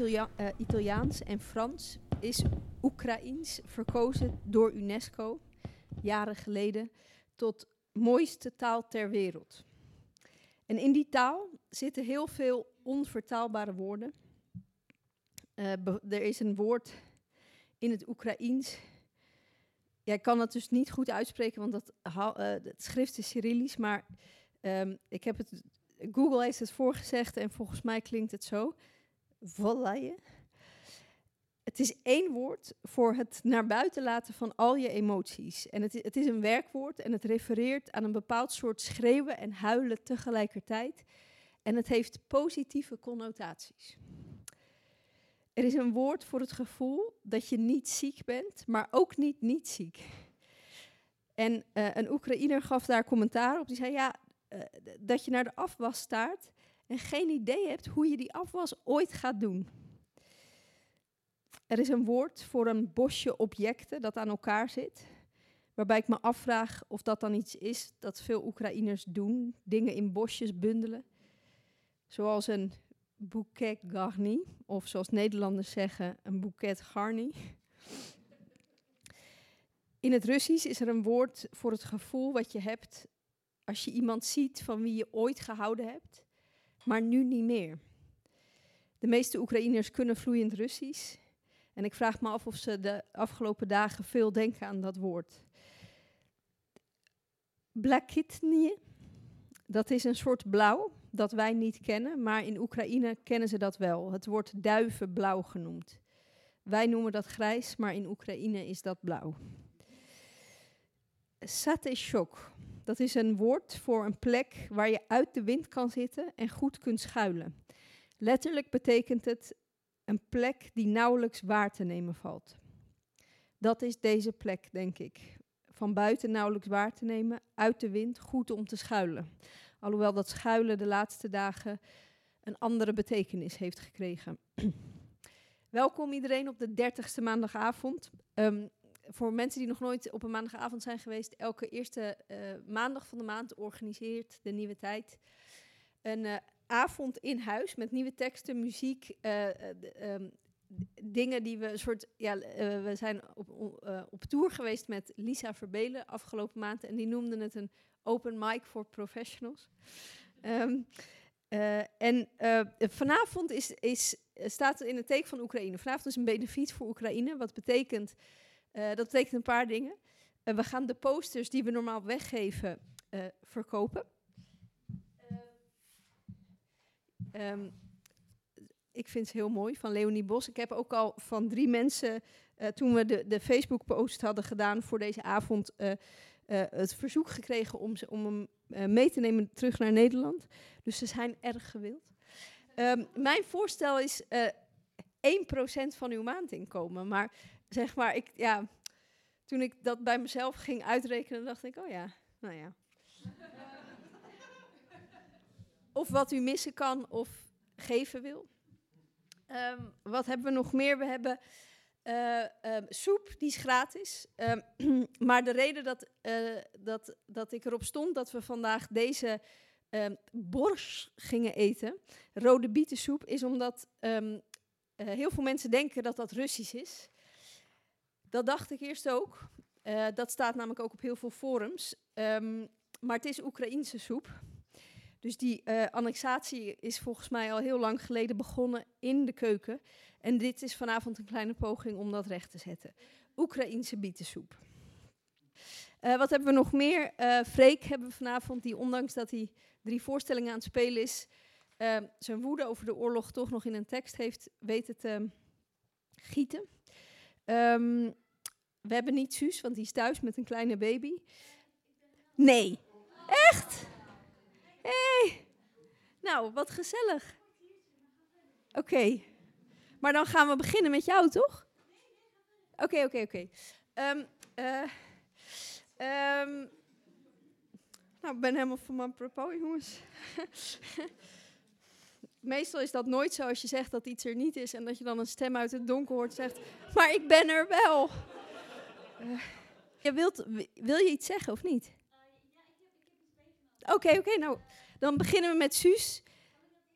Uh, Italiaans en Frans is Oekraïens verkozen door UNESCO jaren geleden tot mooiste taal ter wereld. En in die taal zitten heel veel onvertaalbare woorden. Uh, er is een woord in het Oekraïens. Ja, ik kan het dus niet goed uitspreken, want dat, uh, het schrift is Cyrillisch. Maar um, ik heb het, Google heeft het voorgezegd en volgens mij klinkt het zo. Volaille. Het is één woord voor het naar buiten laten van al je emoties. En het is, het is een werkwoord en het refereert aan een bepaald soort schreeuwen en huilen tegelijkertijd. En het heeft positieve connotaties. Er is een woord voor het gevoel dat je niet ziek bent, maar ook niet niet ziek. En uh, een Oekraïner gaf daar commentaar op. Die zei: Ja, uh, dat je naar de afwas staart en geen idee hebt hoe je die afwas ooit gaat doen. Er is een woord voor een bosje objecten dat aan elkaar zit. Waarbij ik me afvraag of dat dan iets is dat veel Oekraïners doen: dingen in bosjes bundelen. Zoals een bouquet garni, of zoals Nederlanders zeggen, een bouquet garni. In het Russisch is er een woord voor het gevoel wat je hebt als je iemand ziet van wie je ooit gehouden hebt, maar nu niet meer. De meeste Oekraïners kunnen vloeiend Russisch. En ik vraag me af of ze de afgelopen dagen veel denken aan dat woord. Blakitnie, dat is een soort blauw dat wij niet kennen, maar in Oekraïne kennen ze dat wel. Het wordt duivenblauw genoemd. Wij noemen dat grijs, maar in Oekraïne is dat blauw. Sateshok, dat is een woord voor een plek waar je uit de wind kan zitten en goed kunt schuilen. Letterlijk betekent het een plek die nauwelijks waar te nemen valt. Dat is deze plek, denk ik. Van buiten nauwelijks waar te nemen, uit de wind, goed om te schuilen. Alhoewel dat schuilen de laatste dagen een andere betekenis heeft gekregen. Welkom iedereen op de 30ste maandagavond. Um, voor mensen die nog nooit op een maandagavond zijn geweest, elke eerste uh, maandag van de maand organiseert de Nieuwe Tijd een uh, avond in huis met nieuwe teksten, muziek, uh, um, dingen die we een soort. Ja, we zijn op, op tour geweest met Lisa Verbelen afgelopen maand en die noemden het een open mic voor professionals. Um, en vanavond is, is, staat in het teken van Oekraïne. Vanavond is een benefiet voor Oekraïne, wat betekent uh, dat betekent een paar dingen. Uh, we gaan de posters die we normaal weggeven uh, verkopen. Um, ik vind ze heel mooi van Leonie Bos. Ik heb ook al van drie mensen, toen we de, de Facebook-post hadden gedaan voor deze avond, het verzoek gekregen om, ze, om hem mee te nemen terug naar Nederland. Dus ze zijn erg gewild. Um, mijn voorstel is 1% van uw maandinkomen. Maar zeg maar, ik, ja, toen ik dat bij mezelf ging uitrekenen, dacht ik, oh ja, nou ja. of wat u missen kan of geven wil. Um, wat hebben we nog meer? We hebben uh, um, soep, die is gratis. Um, maar de reden dat, uh, dat, dat ik erop stond dat we vandaag deze borsch gingen eten, rode bietensoep, is omdat uh, heel veel mensen denken dat dat Russisch is. Dat dacht ik eerst ook. Uh, dat staat namelijk ook op heel veel forums. Um, maar het is Oekraïense soep. Dus die uh, annexatie is volgens mij al heel lang geleden begonnen in de keuken. En dit is vanavond een kleine poging om dat recht te zetten. Oekraïense bietensoep. Uh, wat hebben we nog meer? Uh, Freek hebben we vanavond, die ondanks dat hij drie voorstellingen aan het spelen is, uh, zijn woede over de oorlog toch nog in een tekst heeft weten te gieten. Um, we hebben niet Suus, want die is thuis met een kleine baby. Nee. Echt? Hé. Hey. Nou, wat gezellig. Oké. Okay. Maar dan gaan we beginnen met jou, toch? Oké, oké, oké. Ehm, eh, ehm, nou, ik ben helemaal van mijn propos, jongens. Meestal is dat nooit zo als je zegt dat iets er niet is en dat je dan een stem uit het donker hoort zegt, maar ik ben er wel. Uh, je wilt, wil je iets zeggen of niet? Oké, oké, okay, nou, dan beginnen we met Suus.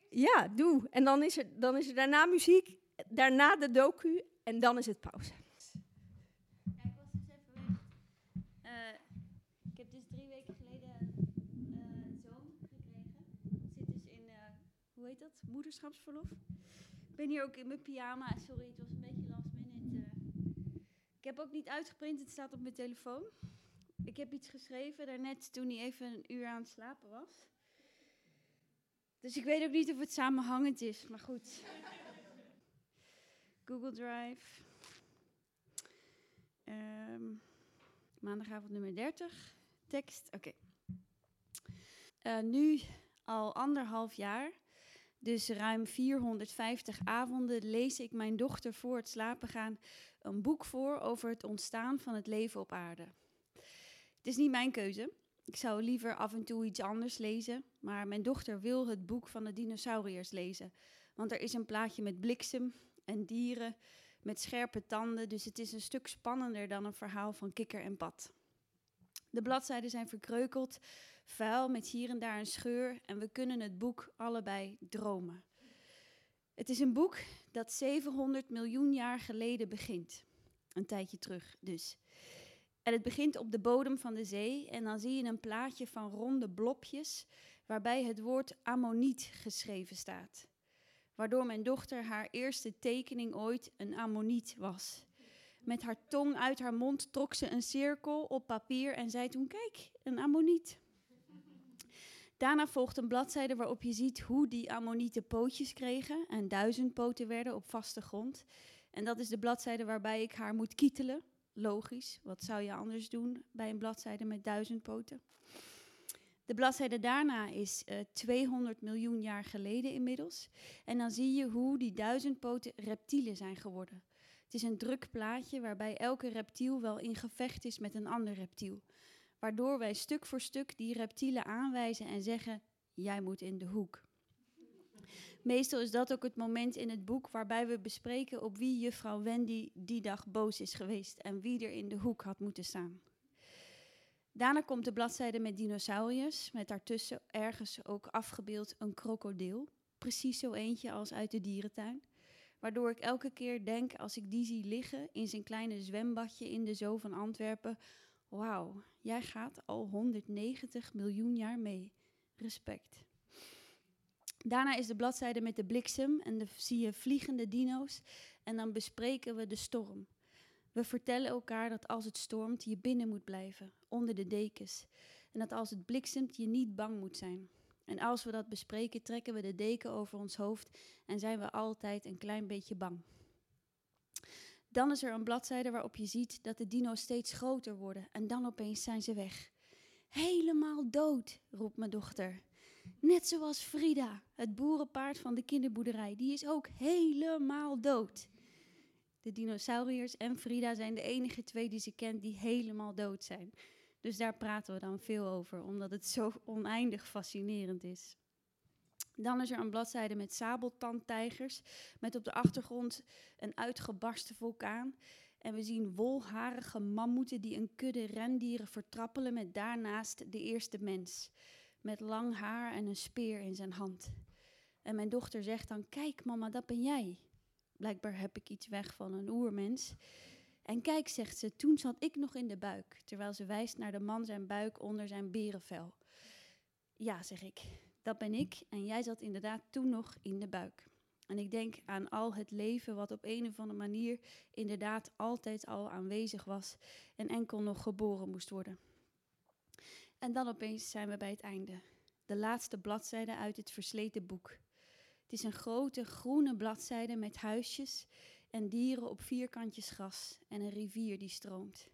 Ja, doe. En dan is er, dan is er daarna muziek. daarna de docu en dan is het pauze. Ja, ik was dus even weg. Eh, ik heb dus drie weken geleden eh, een zoon gekregen. Zit dus in, eh, hoe heet dat? Moederschapsverlof. Ik ben hier ook in mijn pyjama. Sorry, het was een beetje last minute. Ik heb ook niet uitgeprint, het staat op mijn telefoon. Ik heb iets geschreven daarnet toen hij even een uur aan het slapen was. Dus ik weet ook niet of het samenhangend is, maar goed. Google Drive. Ehm, maandagavond nummer 30. Tekst, oké. Eh, nu al anderhalf jaar, dus ruim 450 avonden, lees ik mijn dochter voor het slapen gaan een boek voor over het ontstaan van het leven op aarde. Het is niet mijn keuze. Ik zou liever af en toe iets anders lezen, maar mijn dochter wil het boek van de dinosauriërs lezen. Want er is een plaatje met bliksem en dieren met scherpe tanden, dus het is een stuk spannender dan een verhaal van kikker en pad. De bladzijden zijn verkreukeld, vuil met hier en daar een scheur en we kunnen het boek allebei dromen. Het is een boek dat 700 miljoen jaar geleden begint. Een tijdje terug dus. En het begint op de bodem van de zee en dan zie je een plaatje van ronde blopjes waarbij het woord ammoniet geschreven staat. Waardoor mijn dochter haar eerste tekening ooit een ammoniet was. Met haar tong uit haar mond trok ze een cirkel op papier en zei toen: Kijk, een ammoniet. Daarna volgt een bladzijde waarop je ziet hoe die ammonieten pootjes kregen en duizend poten werden op vaste grond. En dat is de bladzijde waarbij ik haar moet kietelen. Logisch, wat zou je anders doen bij een bladzijde met duizend poten? De bladzijde daarna is uh, 200 miljoen jaar geleden inmiddels. En dan zie je hoe die duizend poten reptielen zijn geworden. Het is een druk plaatje waarbij elke reptiel wel in gevecht is met een ander reptiel. Waardoor wij stuk voor stuk die reptielen aanwijzen en zeggen: Jij moet in de hoek. Meestal is dat ook het moment in het boek waarbij we bespreken op wie juffrouw Wendy die dag boos is geweest en wie er in de hoek had moeten staan. Daarna komt de bladzijde met dinosauriërs, met daartussen ergens ook afgebeeld een krokodil. Precies zo eentje als uit de dierentuin. Waardoor ik elke keer denk, als ik die zie liggen in zijn kleine zwembadje in de Zoo van Antwerpen: Wauw, jij gaat al 190 miljoen jaar mee. Respect. Daarna is de bladzijde met de bliksem en dan zie je vliegende dino's en dan bespreken we de storm. We vertellen elkaar dat als het stormt je binnen moet blijven, onder de dekens. En dat als het bliksemt je niet bang moet zijn. En als we dat bespreken trekken we de deken over ons hoofd en zijn we altijd een klein beetje bang. Dan is er een bladzijde waarop je ziet dat de dino's steeds groter worden en dan opeens zijn ze weg. Helemaal dood, roept mijn dochter. Net zoals Frida, het boerenpaard van de kinderboerderij, die is ook helemaal dood. De dinosauriërs en Frida zijn de enige twee die ze kent die helemaal dood zijn. Dus daar praten we dan veel over, omdat het zo oneindig fascinerend is. Dan is er een bladzijde met sabeltandtijgers, met op de achtergrond een uitgebarsten vulkaan. En we zien wolharige mammoeten die een kudde rendieren vertrappelen met daarnaast de eerste mens. Met lang haar en een speer in zijn hand. En mijn dochter zegt dan, kijk mama, dat ben jij. Blijkbaar heb ik iets weg van een oermens. En kijk, zegt ze, toen zat ik nog in de buik, terwijl ze wijst naar de man zijn buik onder zijn berenvel. Ja, zeg ik, dat ben ik en jij zat inderdaad toen nog in de buik. En ik denk aan al het leven wat op een of andere manier inderdaad altijd al aanwezig was en enkel nog geboren moest worden. En dan opeens zijn we bij het einde. De laatste bladzijde uit het versleten boek. Het is een grote groene bladzijde met huisjes en dieren op vierkantjes gras en een rivier die stroomt.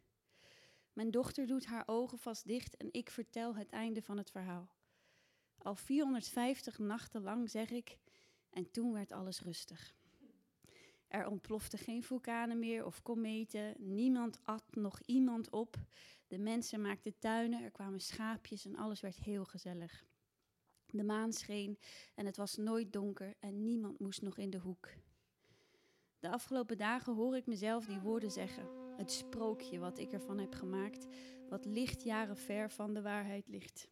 Mijn dochter doet haar ogen vast dicht en ik vertel het einde van het verhaal. Al 450 nachten lang zeg ik, en toen werd alles rustig. Er ontplofte geen vulkanen meer of kometen, niemand at nog iemand op. De mensen maakten tuinen, er kwamen schaapjes en alles werd heel gezellig. De maan scheen en het was nooit donker en niemand moest nog in de hoek. De afgelopen dagen hoor ik mezelf die woorden zeggen. Het sprookje wat ik ervan heb gemaakt, wat lichtjaren ver van de waarheid ligt.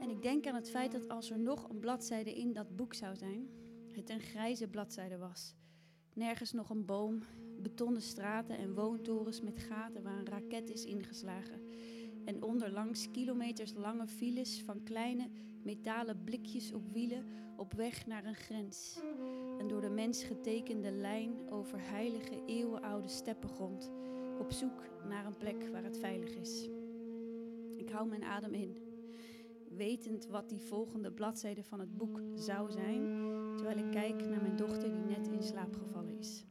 En ik denk aan het feit dat als er nog een bladzijde in dat boek zou zijn, het een grijze bladzijde was. Nergens nog een boom, betonnen straten en woontorens met gaten waar een raket is ingeslagen. En onderlangs kilometers lange files van kleine metalen blikjes op wielen op weg naar een grens. Een door de mens getekende lijn over heilige eeuwenoude steppengrond, op zoek naar een plek waar het veilig is. Ik hou mijn adem in, wetend wat die volgende bladzijde van het boek zou zijn, terwijl ik kijk naar mijn dochter die net in slaap gevallen is.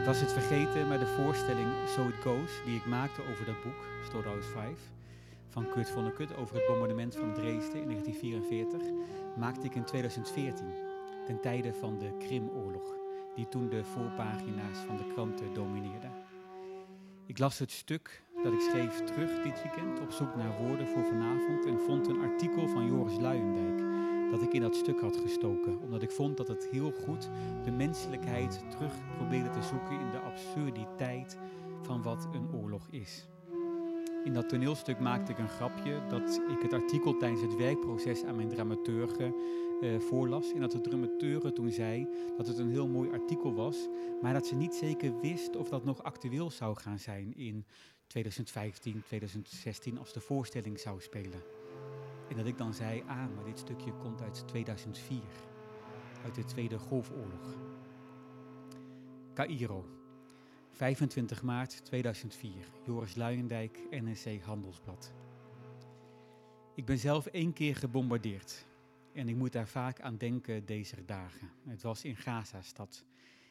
Ik was het vergeten, maar de voorstelling So It Goes, die ik maakte over dat boek, Storehouse 5, van Kurt Vonnegut over het bombardement van Dresden in 1944, maakte ik in 2014, ten tijde van de Krimoorlog, die toen de voorpagina's van de kranten domineerde. Ik las het stuk dat ik schreef terug dit weekend op zoek naar woorden voor vanavond en vond een artikel van Joris Luijendijk dat ik in dat stuk had gestoken. Omdat ik vond dat het heel goed de menselijkheid terug probeerde te zoeken in de absurditeit van wat een oorlog is. In dat toneelstuk maakte ik een grapje dat ik het artikel tijdens het werkproces aan mijn dramaturgen uh, voorlas. En dat de dramaturge toen zei dat het een heel mooi artikel was, maar dat ze niet zeker wist of dat nog actueel zou gaan zijn in 2015, 2016 als de voorstelling zou spelen. En dat ik dan zei, ah, maar dit stukje komt uit 2004, uit de Tweede Golfoorlog. Cairo, 25 maart 2004, Joris Luijendijk, NSC Handelsblad. Ik ben zelf één keer gebombardeerd en ik moet daar vaak aan denken deze dagen. Het was in Gaza-stad.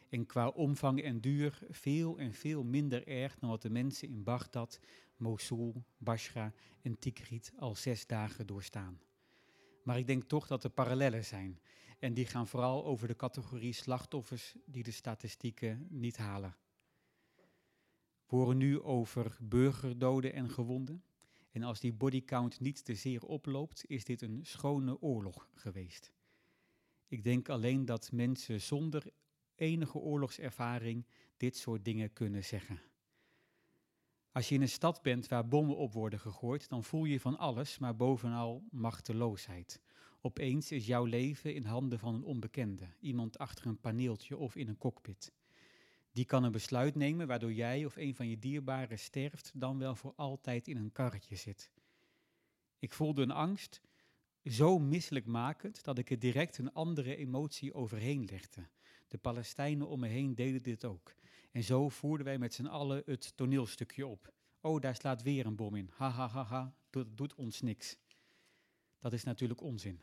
En qua omvang en duur veel en veel minder erg dan wat de mensen in Bagdad Mosul, Bashra en Tikrit al zes dagen doorstaan. Maar ik denk toch dat er parallellen zijn. En die gaan vooral over de categorie slachtoffers die de statistieken niet halen. We horen nu over burgerdoden en gewonden. En als die bodycount niet te zeer oploopt, is dit een schone oorlog geweest. Ik denk alleen dat mensen zonder enige oorlogservaring dit soort dingen kunnen zeggen. Als je in een stad bent waar bommen op worden gegooid, dan voel je van alles, maar bovenal machteloosheid. Opeens is jouw leven in handen van een onbekende, iemand achter een paneeltje of in een cockpit. Die kan een besluit nemen waardoor jij of een van je dierbaren sterft, dan wel voor altijd in een karretje zit. Ik voelde een angst, zo misselijkmakend dat ik er direct een andere emotie overheen legde. De Palestijnen om me heen deden dit ook. En zo voerden wij met z'n allen het toneelstukje op. Oh, daar slaat weer een bom in. Ha, ha, ha, ha. Dat doet ons niks. Dat is natuurlijk onzin.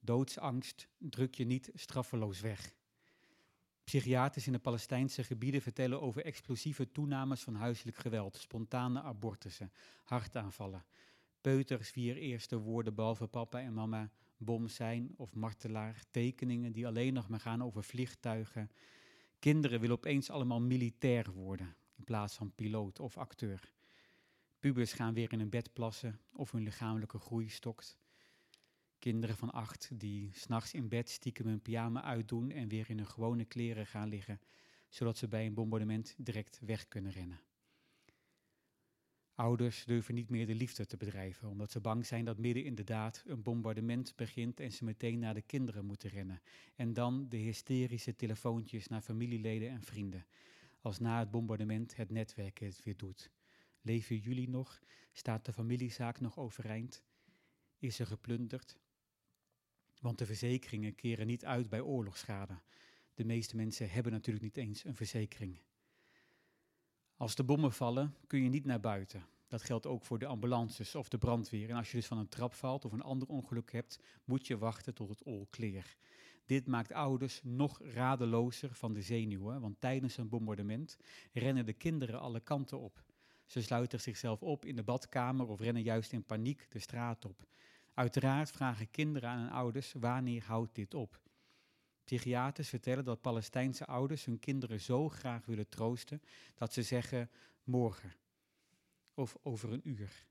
Doodsangst druk je niet straffeloos weg. Psychiaters in de Palestijnse gebieden vertellen over explosieve toenames van huiselijk geweld, spontane abortussen, hartaanvallen. Peuters vier eerste woorden behalve papa en mama bom zijn of martelaar, tekeningen die alleen nog maar gaan over vliegtuigen. Kinderen willen opeens allemaal militair worden in plaats van piloot of acteur. Pubers gaan weer in een bed plassen of hun lichamelijke groei stokt. Kinderen van acht die s'nachts in bed stiekem hun pyjama uitdoen en weer in hun gewone kleren gaan liggen, zodat ze bij een bombardement direct weg kunnen rennen. Ouders durven niet meer de liefde te bedrijven, omdat ze bang zijn dat midden in de daad een bombardement begint en ze meteen naar de kinderen moeten rennen. En dan de hysterische telefoontjes naar familieleden en vrienden, als na het bombardement het netwerk het weer doet. Leven jullie nog? Staat de familiezaak nog overeind? Is er geplunderd? Want de verzekeringen keren niet uit bij oorlogsschade. De meeste mensen hebben natuurlijk niet eens een verzekering. Als de bommen vallen, kun je niet naar buiten. Dat geldt ook voor de ambulances of de brandweer. En als je dus van een trap valt of een ander ongeluk hebt, moet je wachten tot het all clear. Dit maakt ouders nog radelozer van de zenuwen, want tijdens een bombardement rennen de kinderen alle kanten op. Ze sluiten zichzelf op in de badkamer of rennen juist in paniek de straat op. Uiteraard vragen kinderen aan hun ouders wanneer houdt dit op. Psychiaters vertellen dat Palestijnse ouders hun kinderen zo graag willen troosten dat ze zeggen morgen of over een uur.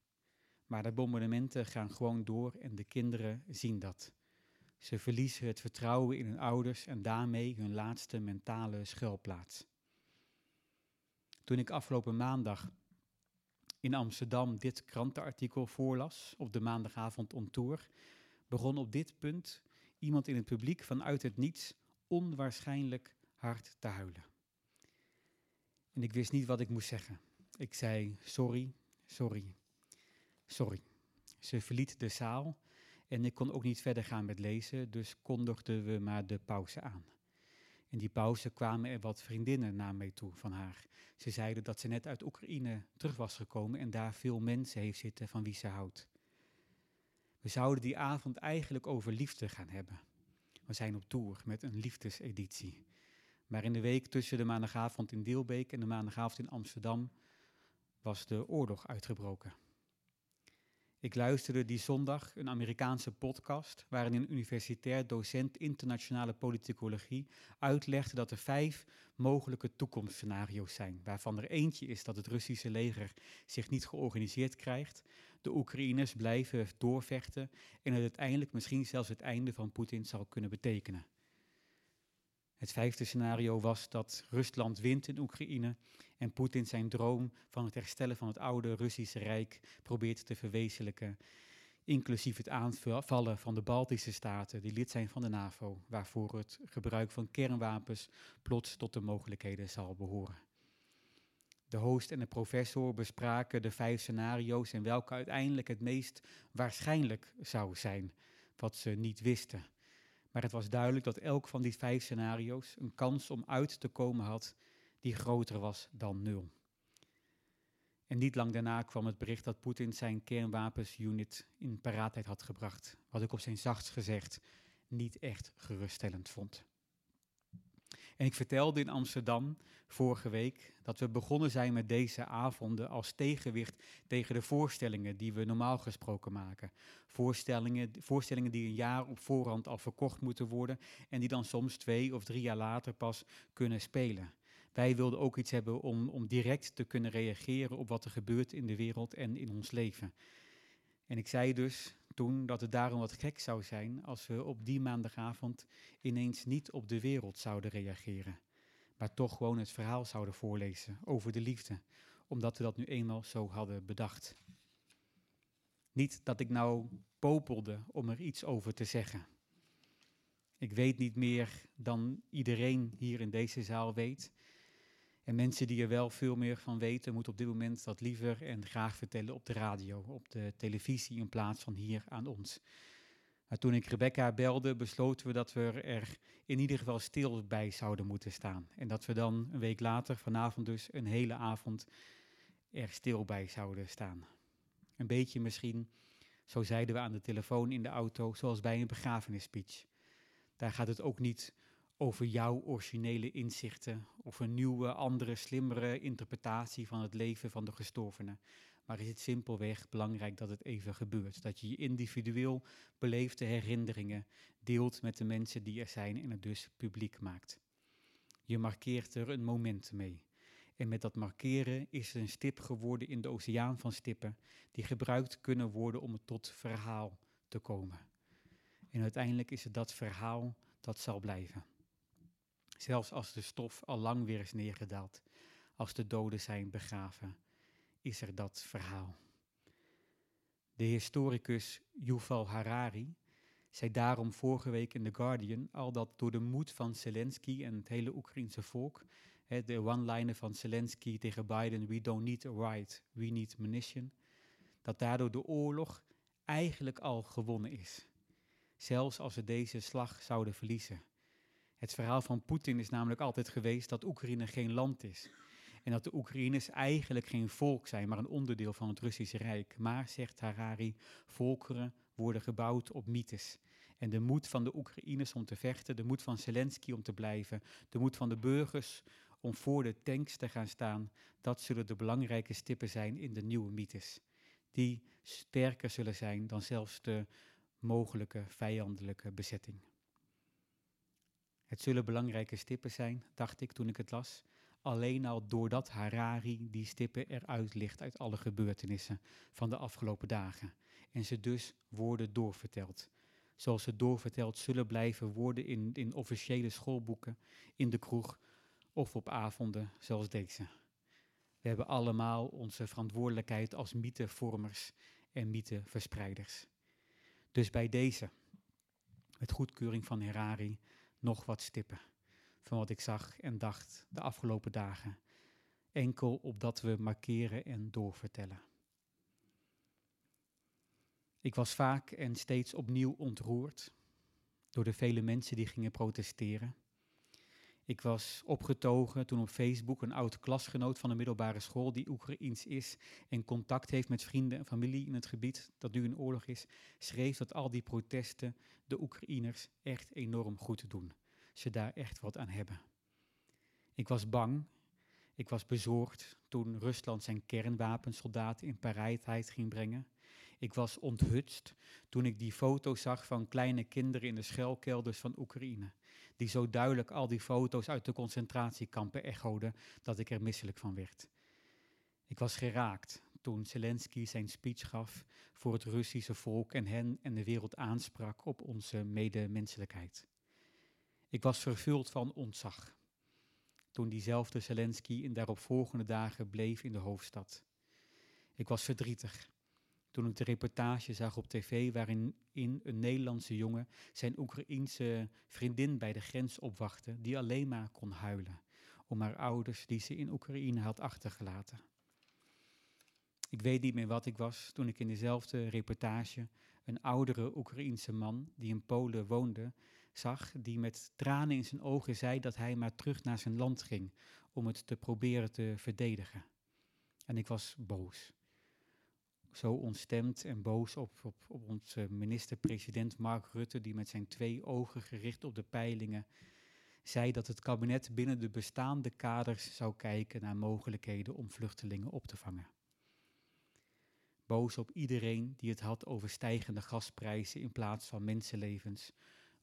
Maar de bombardementen gaan gewoon door en de kinderen zien dat. Ze verliezen het vertrouwen in hun ouders en daarmee hun laatste mentale schuilplaats. Toen ik afgelopen maandag in Amsterdam dit krantenartikel voorlas op de maandagavond on tour, begon op dit punt iemand in het publiek vanuit het niets onwaarschijnlijk hard te huilen. En ik wist niet wat ik moest zeggen. Ik zei sorry, sorry, sorry. Ze verliet de zaal en ik kon ook niet verder gaan met lezen, dus kondigden we maar de pauze aan. In die pauze kwamen er wat vriendinnen naar mij toe van haar. Ze zeiden dat ze net uit Oekraïne terug was gekomen en daar veel mensen heeft zitten van wie ze houdt. We zouden die avond eigenlijk over liefde gaan hebben. We zijn op tour met een liefdeseditie. Maar in de week tussen de maandagavond in Deelbeek en de maandagavond in Amsterdam was de oorlog uitgebroken. Ik luisterde die zondag een Amerikaanse podcast waarin een universitair docent internationale politicologie uitlegde dat er vijf mogelijke toekomstscenario's zijn, waarvan er eentje is dat het Russische leger zich niet georganiseerd krijgt, de Oekraïners blijven doorvechten en het uiteindelijk misschien zelfs het einde van Poetin zal kunnen betekenen. Het vijfde scenario was dat Rusland wint in Oekraïne en Poetin zijn droom van het herstellen van het oude Russische Rijk probeert te verwezenlijken, inclusief het aanvallen van de Baltische staten die lid zijn van de NAVO, waarvoor het gebruik van kernwapens plots tot de mogelijkheden zal behoren. De host en de professor bespraken de vijf scenario's en welke uiteindelijk het meest waarschijnlijk zou zijn, wat ze niet wisten. Maar het was duidelijk dat elk van die vijf scenario's een kans om uit te komen had die groter was dan nul. En niet lang daarna kwam het bericht dat Poetin zijn kernwapensunit in paraatheid had gebracht, wat ik op zijn zachtst gezegd niet echt geruststellend vond. En ik vertelde in Amsterdam vorige week dat we begonnen zijn met deze avonden als tegenwicht tegen de voorstellingen die we normaal gesproken maken. Voorstellingen, voorstellingen die een jaar op voorhand al verkocht moeten worden en die dan soms twee of drie jaar later pas kunnen spelen. Wij wilden ook iets hebben om, om direct te kunnen reageren op wat er gebeurt in de wereld en in ons leven. En ik zei dus toen dat het daarom wat gek zou zijn als we op die maandagavond ineens niet op de wereld zouden reageren, maar toch gewoon het verhaal zouden voorlezen over de liefde, omdat we dat nu eenmaal zo hadden bedacht. Niet dat ik nou popelde om er iets over te zeggen. Ik weet niet meer dan iedereen hier in deze zaal weet. En mensen die er wel veel meer van weten, moeten op dit moment dat liever en graag vertellen op de radio, op de televisie, in plaats van hier aan ons. Maar toen ik Rebecca belde, besloten we dat we er in ieder geval stil bij zouden moeten staan. En dat we dan een week later, vanavond dus, een hele avond er stil bij zouden staan. Een beetje misschien Zo zeiden we aan de telefoon in de auto, zoals bij een begrafenisspeech. Daar gaat het ook niet over jouw originele inzichten of een nieuwe, andere, slimmere interpretatie van het leven van de gestorvene. Maar is het simpelweg belangrijk dat het even gebeurt. Dat je je individueel beleefde herinneringen deelt met de mensen die er zijn en het dus publiek maakt. Je markeert er een moment mee. En met dat markeren is er een stip geworden in de oceaan van stippen die gebruikt kunnen worden om tot verhaal te komen. En uiteindelijk is het dat verhaal dat zal blijven. Zelfs als de stof al lang weer is neergedaald, als de doden zijn begraven, is er dat verhaal. De historicus Yuval Harari zei daarom vorige week in The Guardian al dat door de moed van Zelensky en het hele Oekraïense volk, de one-liner van Zelensky tegen Biden, we don't need a right, we need munition, dat daardoor de oorlog eigenlijk al gewonnen is. Zelfs als we deze slag zouden verliezen. Het verhaal van Poetin is namelijk altijd geweest dat Oekraïne geen land is. En dat de Oekraïners eigenlijk geen volk zijn, maar een onderdeel van het Russische Rijk. Maar, zegt Harari, volkeren worden gebouwd op mythes. En de moed van de Oekraïners om te vechten, de moed van Zelensky om te blijven, de moed van de burgers om voor de tanks te gaan staan, dat zullen de belangrijke stippen zijn in de nieuwe mythes. Die sterker zullen zijn dan zelfs de mogelijke vijandelijke bezetting. Het zullen belangrijke stippen zijn, dacht ik toen ik het las. Alleen al doordat Harari die stippen eruit licht uit alle gebeurtenissen van de afgelopen dagen. En ze dus worden doorverteld. Zoals ze doorverteld zullen blijven worden in, in officiële schoolboeken, in de kroeg of op avonden zoals deze. We hebben allemaal onze verantwoordelijkheid als mythevormers en mytheverspreiders. Dus bij deze, met goedkeuring van Harari, nog wat stippen van wat ik zag en dacht de afgelopen dagen. Enkel opdat we markeren en doorvertellen. Ik was vaak en steeds opnieuw ontroerd door de vele mensen die gingen protesteren. Ik was opgetogen toen op Facebook een oud klasgenoot van de middelbare school die Oekraïens is en contact heeft met vrienden en familie in het gebied dat nu in oorlog is, schreef dat al die protesten de Oekraïners echt enorm goed doen. Ze daar echt wat aan hebben. Ik was bang, ik was bezorgd toen Rusland zijn kernwapensoldaten in paraatheid ging brengen. Ik was onthutst toen ik die foto's zag van kleine kinderen in de schuilkelders van Oekraïne die zo duidelijk al die foto's uit de concentratiekampen echoden dat ik er misselijk van werd. Ik was geraakt toen Zelensky zijn speech gaf voor het Russische volk en hen en de wereld aansprak op onze medemenselijkheid. Ik was vervuld van ontzag toen diezelfde Zelensky in daaropvolgende dagen bleef in de hoofdstad. Ik was verdrietig toen ik de reportage zag op tv waarin in een Nederlandse jongen zijn Oekraïense vriendin bij de grens opwachtte, die alleen maar kon huilen om haar ouders die ze in Oekraïne had achtergelaten. Ik weet niet meer wat ik was toen ik in dezelfde reportage een oudere Oekraïense man die in Polen woonde, zag, die met tranen in zijn ogen zei dat hij maar terug naar zijn land ging om het te proberen te verdedigen. En ik was boos zo ontstemd en boos op, op, onze minister-president Mark Rutte, die met zijn twee ogen gericht op de peilingen zei dat het kabinet binnen de bestaande kaders zou kijken naar mogelijkheden om vluchtelingen op te vangen. Boos op iedereen die het had over stijgende gasprijzen in plaats van mensenlevens,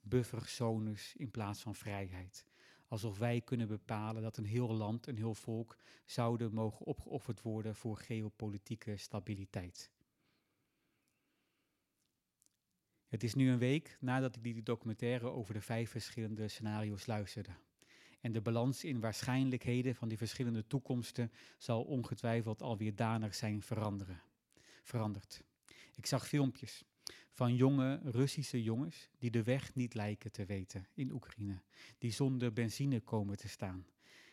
bufferzones in plaats van vrijheid alsof wij kunnen bepalen dat een heel land, een heel volk, zouden mogen opgeofferd worden voor geopolitieke stabiliteit. Het is nu een week nadat ik die documentaire over de vijf verschillende scenario's luisterde. En de balans in waarschijnlijkheden van die verschillende toekomsten zal ongetwijfeld alweer danig zijn veranderen. veranderd. Ik zag filmpjes van jonge Russische jongens die de weg niet lijken te weten in Oekraïne, die zonder benzine komen te staan.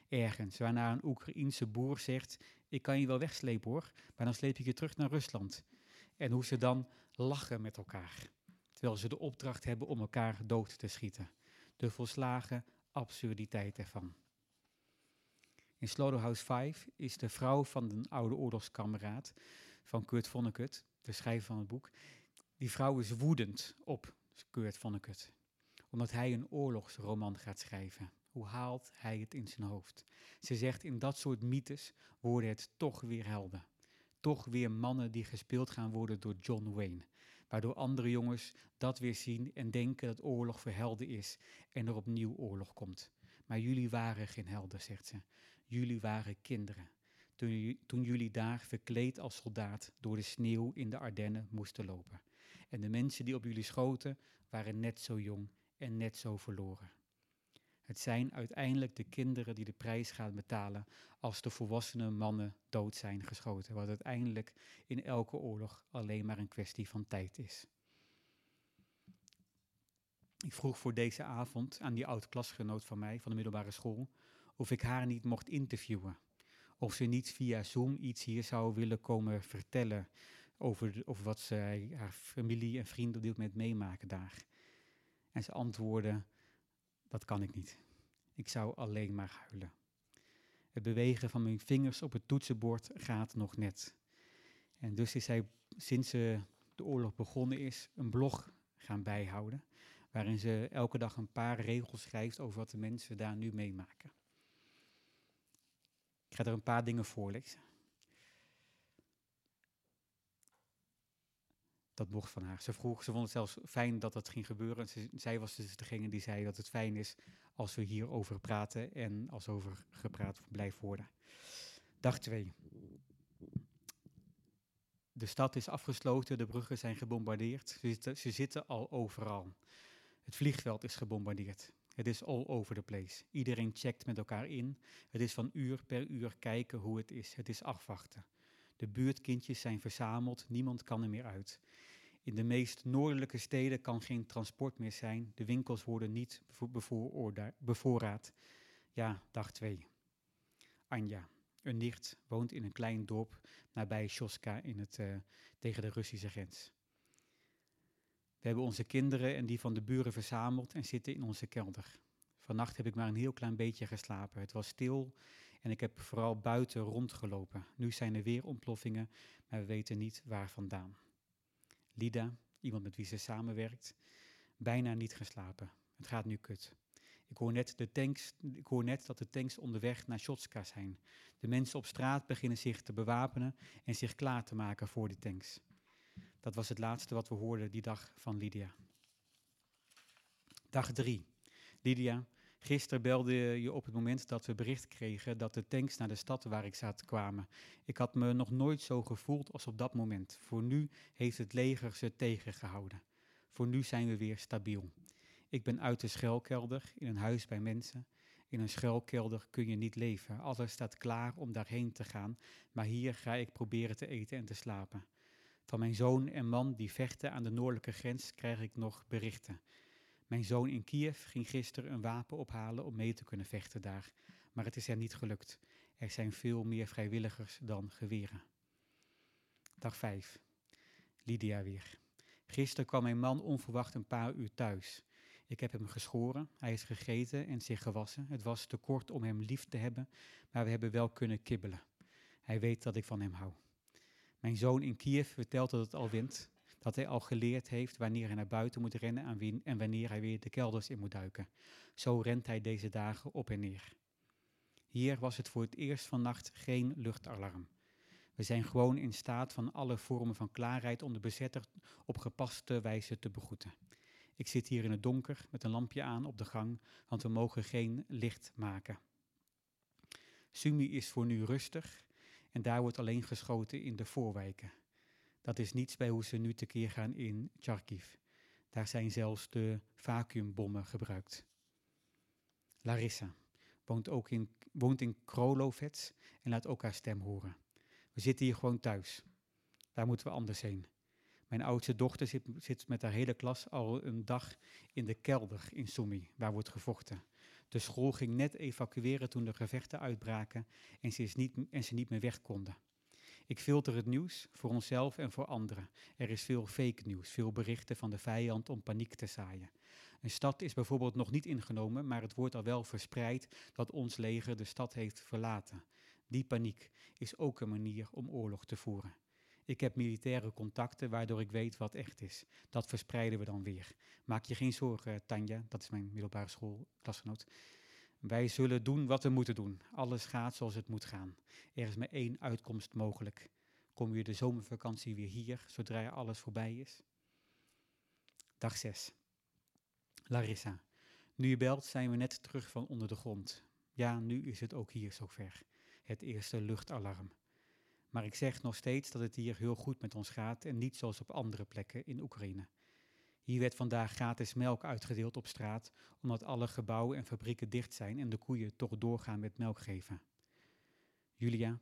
Ergens, waarna een Oekraïense boer zegt, ik kan je wel wegslepen hoor, maar dan sleep ik je terug naar Rusland. En hoe ze dan lachen met elkaar, terwijl ze de opdracht hebben om elkaar dood te schieten. De volslagen absurditeit ervan. In Slaughterhouse 5 is de vrouw van een oude oorlogskameraad van Kurt Vonnegut, de schrijver van het boek, Die vrouw is woedend op Kurt Vonnegut, omdat hij een oorlogsroman gaat schrijven. Hoe haalt hij het in zijn hoofd? Ze zegt in dat soort mythes worden het toch weer helden. Toch weer mannen die gespeeld gaan worden door John Wayne. Waardoor andere jongens dat weer zien en denken dat oorlog voor helden is en er opnieuw oorlog komt. Maar jullie waren geen helden, zegt ze. Jullie waren kinderen. Toen, toen jullie daar verkleed als soldaat door de sneeuw in de Ardennen moesten lopen. En de mensen die op jullie schoten waren net zo jong en net zo verloren. Het zijn uiteindelijk de kinderen die de prijs gaan betalen als de volwassene mannen dood zijn geschoten, wat uiteindelijk in elke oorlog alleen maar een kwestie van tijd is. Ik vroeg voor deze avond aan die oud-klasgenoot van mij van de middelbare school of ik haar niet mocht interviewen. Of ze niet via Zoom iets hier zou willen komen vertellen over, over wat zij, haar familie en vrienden op moment meemaken daar. En ze antwoordde, dat kan ik niet. Ik zou alleen maar huilen. Het bewegen van mijn vingers op het toetsenbord gaat nog net. En dus is hij, sinds de oorlog begonnen is, een blog gaan bijhouden. Waarin ze elke dag een paar regels schrijft over wat de mensen daar nu meemaken. Ik ga er een paar dingen voorlezen. Dat mocht van haar. Ze vroeg, ze vond het zelfs fijn dat dat ging gebeuren. Zij was dus degene die zei dat het fijn is als we hierover praten en als over gepraat blijft worden. Dag 2. De stad is afgesloten, de bruggen zijn gebombardeerd. Ze zitten, ze zitten al overal. Het vliegveld is gebombardeerd. Het is all over the place. Iedereen checkt met elkaar in. Het is van uur per uur kijken hoe het is. Het is afwachten. De buurtkindjes zijn verzameld, niemand kan er meer uit. In de meest noordelijke steden kan geen transport meer zijn. De winkels worden niet bevoorraad. Ja, dag 2. Anja, een nicht, woont in een klein dorp nabij Shoska in het, uh, tegen de Russische grens. We hebben onze kinderen en die van de buren verzameld en zitten in onze kelder. Vannacht heb ik maar een heel klein beetje geslapen. Het was stil en ik heb vooral buiten rondgelopen. Nu zijn er weer ontploffingen, maar we weten niet waar vandaan. Lida, iemand met wie ze samenwerkt, bijna niet geslapen. Het gaat nu kut. Ik hoor, net de tanks, ik hoor net dat de tanks onderweg naar Shotska zijn. De mensen op straat beginnen zich te bewapenen en zich klaar te maken voor de tanks. Dat was het laatste wat we hoorden die dag van Lydia. Dag drie. Lydia, Gisteren belde je op het moment dat we bericht kregen dat de tanks naar de stad waar ik zat kwamen. Ik had me nog nooit zo gevoeld als op dat moment. Voor nu heeft het leger ze tegengehouden. Voor nu zijn we weer stabiel. Ik ben uit de schuilkelder, in een huis bij mensen. In een schuilkelder kun je niet leven. Alles staat klaar om daarheen te gaan, maar hier ga ik proberen te eten en te slapen. Van mijn zoon en man die vechten aan de noordelijke grens krijg ik nog berichten. Mijn zoon in Kiev ging gisteren een wapen ophalen om mee te kunnen vechten daar, maar het is er niet gelukt. Er zijn veel meer vrijwilligers dan geweren. Dag 5. Lydia weer. Gisteren kwam mijn man onverwacht een paar uur thuis. Ik heb hem geschoren, hij is gegeten en zich gewassen. Het was te kort om hem lief te hebben, maar we hebben wel kunnen kibbelen. Hij weet dat ik van hem hou. Mijn zoon in Kiev vertelt dat het al wint dat hij al geleerd heeft wanneer hij naar buiten moet rennen en wanneer hij weer de kelders in moet duiken. Zo rent hij deze dagen op en neer. Hier was het voor het eerst vannacht geen luchtalarm. We zijn gewoon in staat van alle vormen van klaarheid om de bezetter op gepaste wijze te begroeten. Ik zit hier in het donker met een lampje aan op de gang, want we mogen geen licht maken. Sumi is voor nu rustig en daar wordt alleen geschoten in de voorwijken. Dat is niets bij hoe ze nu tekeer gaan in Kharkiv. Daar zijn zelfs de vacuumbommen gebruikt. Larissa woont, ook in, woont in Krolovets en laat ook haar stem horen. We zitten hier gewoon thuis. Daar moeten we anders heen. Mijn oudste dochter zit, zit, met haar hele klas al een dag in de kelder in Sumi, waar wordt gevochten. De school ging net evacueren toen de gevechten uitbraken en ze, is niet, en ze niet meer weg konden. Ik filter het nieuws voor onszelf en voor anderen. Er is veel fake nieuws, veel berichten van de vijand om paniek te zaaien. Een stad is bijvoorbeeld nog niet ingenomen, maar het wordt al wel verspreid dat ons leger de stad heeft verlaten. Die paniek is ook een manier om oorlog te voeren. Ik heb militaire contacten waardoor ik weet wat echt is. Dat verspreiden we dan weer. Maak je geen zorgen, Tanja, dat is mijn middelbare schoolklasgenoot. Wij zullen doen wat we moeten doen. Alles gaat zoals het moet gaan. Er is maar één uitkomst mogelijk. Kom je de zomervakantie weer hier, zodra alles voorbij is? Dag 6. Larissa. Nu je belt, zijn we net terug van onder de grond. Ja, nu is het ook hier zover. Het eerste luchtalarm. Maar ik zeg nog steeds dat het hier heel goed met ons gaat en niet zoals op andere plekken in Oekraïne. Hier werd vandaag gratis melk uitgedeeld op straat, omdat alle gebouwen en fabrieken dicht zijn en de koeien toch doorgaan met melk geven. Julia,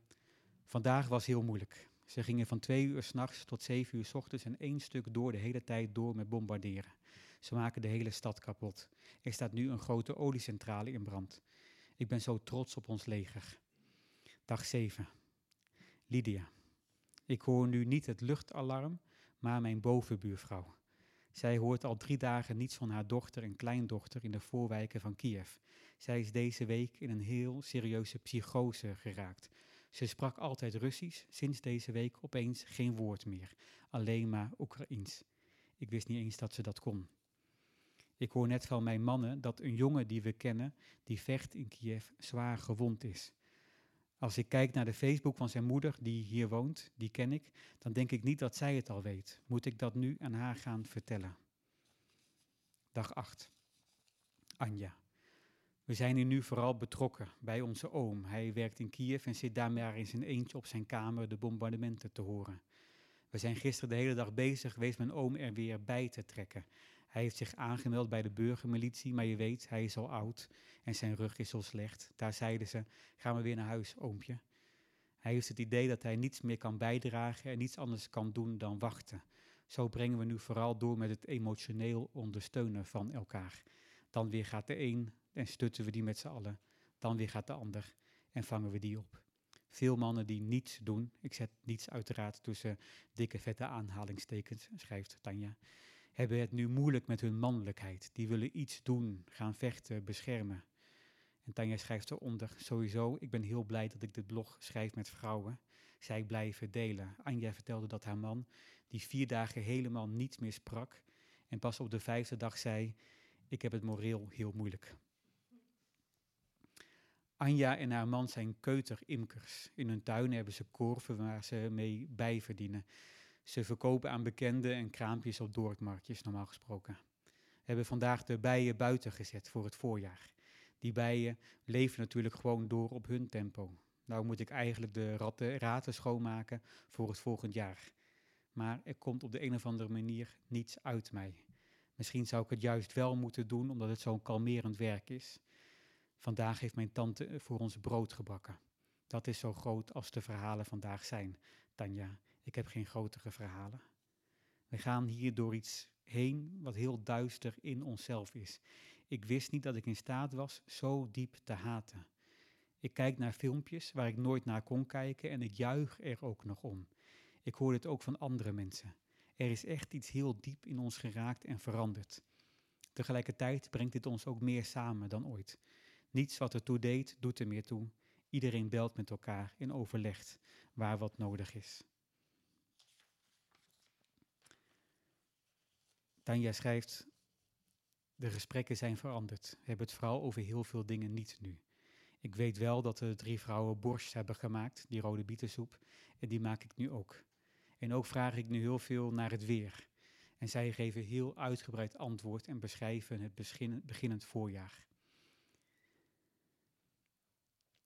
vandaag was heel moeilijk. Ze gingen van twee uur s'nachts tot zeven uur s ochtends en één stuk door de hele tijd door met bombarderen. Ze maken de hele stad kapot. Er staat nu een grote oliecentrale in brand. Ik ben zo trots op ons leger. Dag 7. Lydia. Ik hoor nu niet het luchtalarm, maar mijn bovenbuurvrouw. Zij hoort al drie dagen niets van haar dochter en kleindochter in de voorwijken van Kiev. Zij is deze week in een heel serieuze psychose geraakt. Ze sprak altijd Russisch, sinds deze week opeens geen woord meer, alleen maar Oekraïens. Ik wist niet eens dat ze dat kon. Ik hoor net van mijn mannen dat een jongen die we kennen, die vecht in Kiev, zwaar gewond is. Als ik kijk naar de Facebook van zijn moeder, die hier woont, die ken ik, dan denk ik niet dat zij het al weet. Moet ik dat nu aan haar gaan vertellen? Dag 8. Anja. We zijn hier nu vooral betrokken bij onze oom. Hij werkt in Kiev en zit daar maar in zijn eentje op zijn kamer de bombardementen te horen. We zijn gisteren de hele dag bezig geweest mijn oom er weer bij te trekken. Hij heeft zich aangemeld bij de burgermilitie, maar je weet, hij is al oud en zijn rug is zo slecht. Daar zeiden ze, gaan we weer naar huis, oompje. Hij heeft het idee dat hij niets meer kan bijdragen en niets anders kan doen dan wachten. Zo brengen we nu vooral door met het emotioneel ondersteunen van elkaar. Dan weer gaat de een en stutten we die met z'n allen. Dan weer gaat de ander en vangen we die op. Veel mannen die niets doen, ik zet niets uiteraard tussen dikke vette aanhalingstekens, schrijft Tanja, hebben het nu moeilijk met hun mannelijkheid. Die willen iets doen, gaan vechten, beschermen. En Tanja schrijft eronder, sowieso, ik ben heel blij dat ik dit blog schrijf met vrouwen. Zij blijven delen. Anja vertelde dat haar man, die vier dagen helemaal niet meer sprak, en pas op de vijfde dag zei, ik heb het moreel heel moeilijk. Anja en haar man zijn keuterimkers. In hun tuin hebben ze korven waar ze mee bijverdienen. Ze verkopen aan bekenden en kraampjes op doortmarktjes, normaal gesproken. We hebben vandaag de bijen buiten gezet voor het voorjaar. Die bijen leven natuurlijk gewoon door op hun tempo. Nou moet ik eigenlijk de ratten, raten schoonmaken voor het volgend jaar. Maar er komt op de een of andere manier niets uit mij. Misschien zou ik het juist wel moeten doen omdat het zo'n kalmerend werk is. Vandaag heeft mijn tante voor ons brood gebakken. Dat is zo groot als de verhalen vandaag zijn, Tanja. Ik heb geen grotere verhalen. We gaan hier door iets heen wat heel duister in onszelf is. Ik wist niet dat ik in staat was zo diep te haten. Ik kijk naar filmpjes waar ik nooit naar kon kijken en ik juich er ook nog om. Ik hoor dit ook van andere mensen. Er is echt iets heel diep in ons geraakt en veranderd. Tegelijkertijd brengt dit ons ook meer samen dan ooit. Niets wat ertoe deed, doet er meer toe. Iedereen belt met elkaar en overlegt waar wat nodig is. Tanja schrijft, de gesprekken zijn veranderd. We hebben het vooral over heel veel dingen niet nu. Ik weet wel dat de drie vrouwen borst hebben gemaakt, die rode bietensoep, en die maak ik nu ook. En ook vraag ik nu heel veel naar het weer. En zij geven heel uitgebreid antwoord en beschrijven het beginnend voorjaar.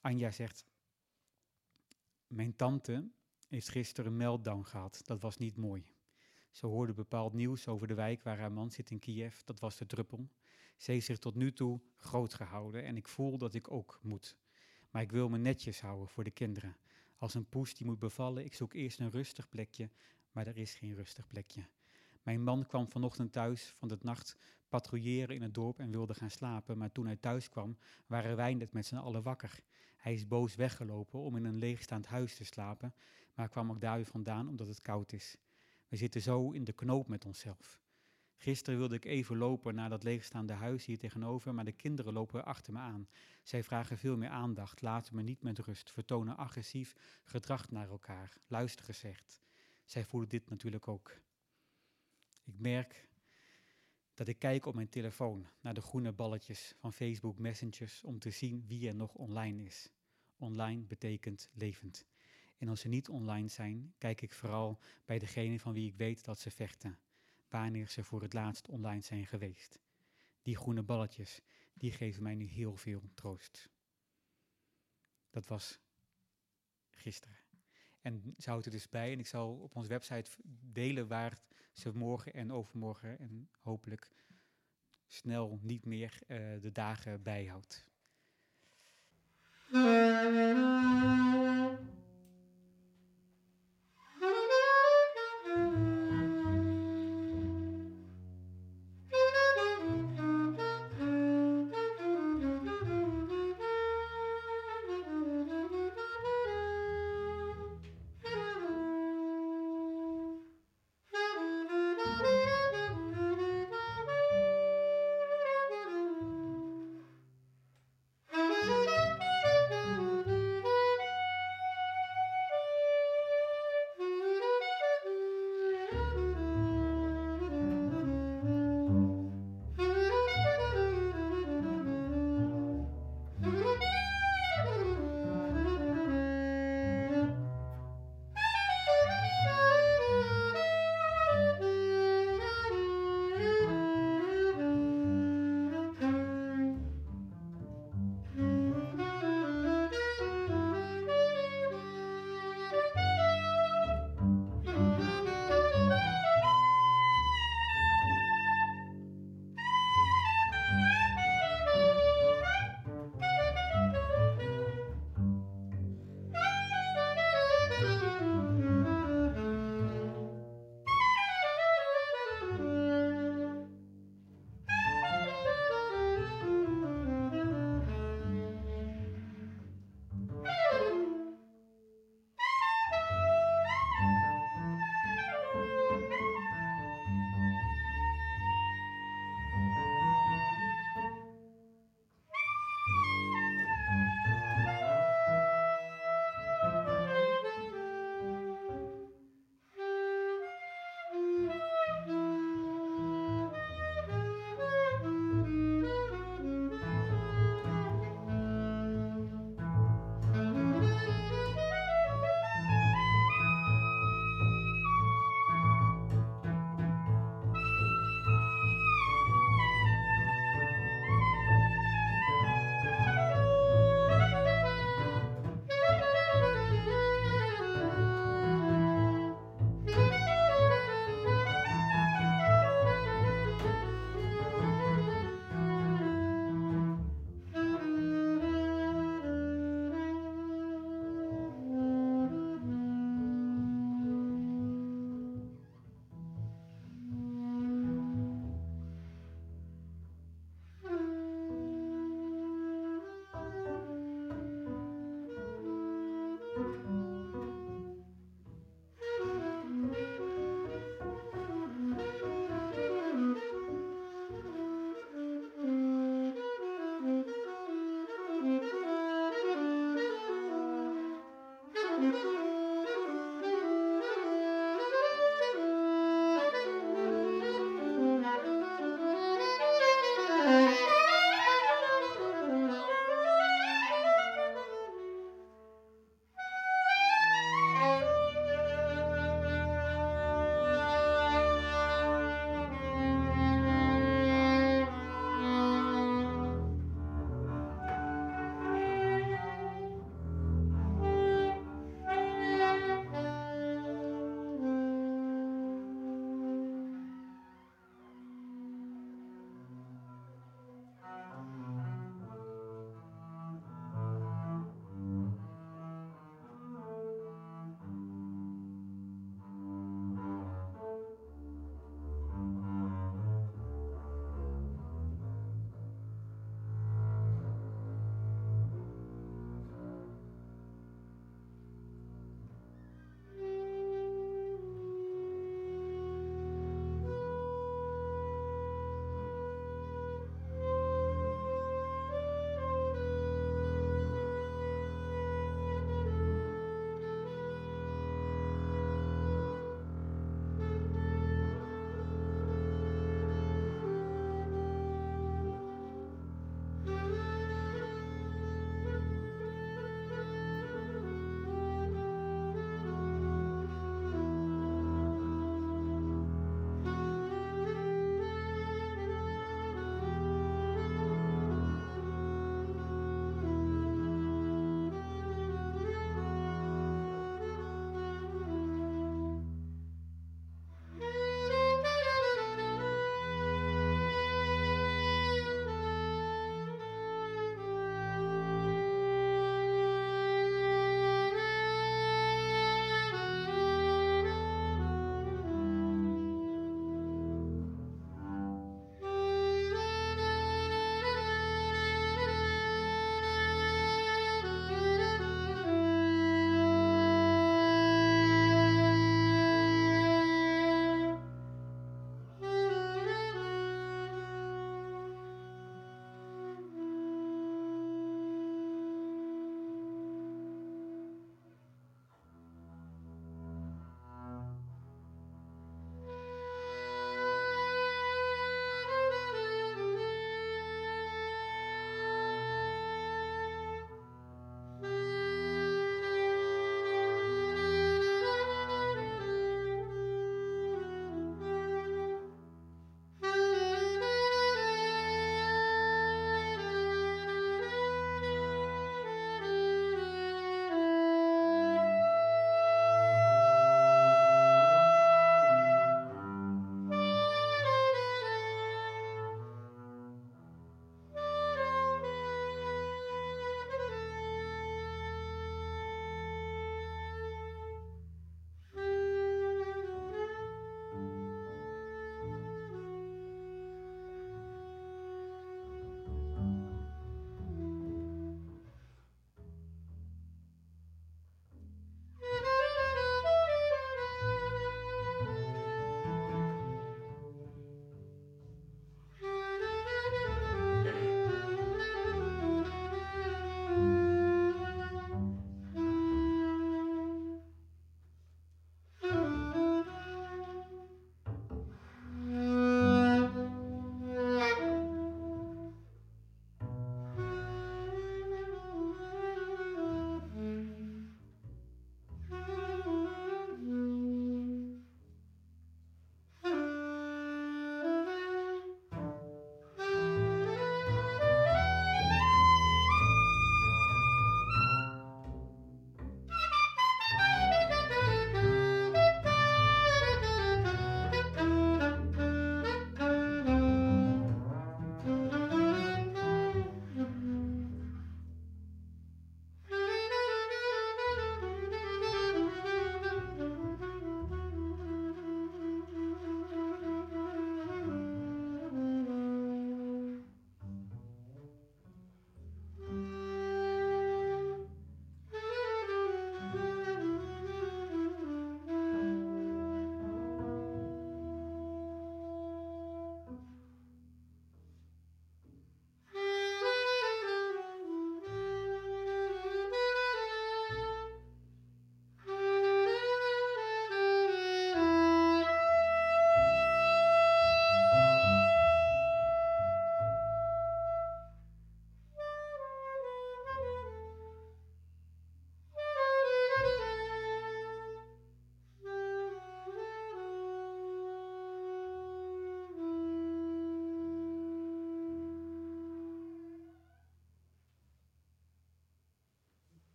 Anja zegt, mijn tante heeft gisteren een meltdown gehad. Dat was niet mooi. Ze hoorde bepaald nieuws over de wijk waar haar man zit in Kiev. Dat was de druppel. Ze heeft zich tot nu toe groot gehouden en ik voel dat ik ook moet. Maar ik wil me netjes houden voor de kinderen. Als een poes die moet bevallen, ik zoek eerst een rustig plekje, maar er is geen rustig plekje. Mijn man kwam vanochtend thuis van de nacht patrouilleren in het dorp en wilde gaan slapen, maar toen hij thuis kwam, waren wij net met z'n allen wakker. Hij is boos weggelopen om in een leegstaand huis te slapen, maar kwam ook daar weer vandaan omdat het koud is. We zitten zo in de knoop met onszelf. Gisteren wilde ik even lopen naar dat leegstaande huis hier tegenover, maar de kinderen lopen achter me aan. Zij vragen veel meer aandacht, laten me niet met rust, vertonen agressief gedrag naar elkaar, luister gezegd. zij voelen dit natuurlijk ook. Ik merk dat ik kijk op mijn telefoon naar de groene balletjes van Facebook Messengers om te zien wie er nog online is. Online betekent levend. En als ze niet online zijn, kijk ik vooral bij degene van wie ik weet dat ze vechten, wanneer ze voor het laatst online zijn geweest. Die groene balletjes, die geven mij nu heel veel troost. Dat was gisteren. En ze houdt er dus bij en ik zal op onze website delen waar ze morgen en overmorgen en hopelijk snel niet meer uh, de dagen bijhoudt.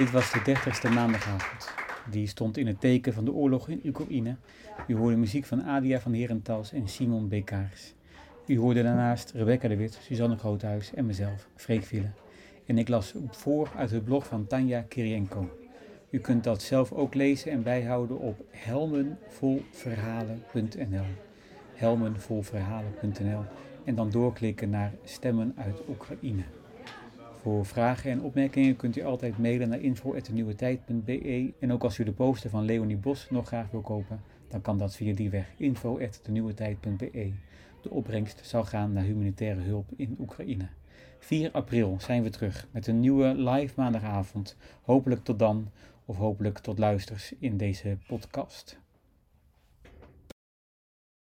Dit was de dertigste maandagavond. Die stond in het teken van de oorlog in Oekraïne. U hoorde muziek van Adia van Herentals en Simon Bekaars. U hoorde daarnaast Rebecca de Wit, Suzanne Groothuis en mezelf, Freek Ville. En ik las voor uit het blog van Tanja Kirienko. U kunt dat zelf ook lezen en bijhouden op helmenvolverhalen.nl. Helmenvolverhalen.nl en dan doorklikken naar Stemmen uit Oekraïne. Voor vragen en opmerkingen kunt u altijd mailen naar info.denieuwetijd.be en ook als u de poster van Leonie Bos nog graag wil kopen, dan kan dat via die weg info.denieuwetijd.be. De opbrengst zal gaan naar humanitaire hulp in Oekraïne. 4 april zijn we terug met een nieuwe live maandagavond. Hopelijk tot dan of hopelijk tot luisters in deze podcast.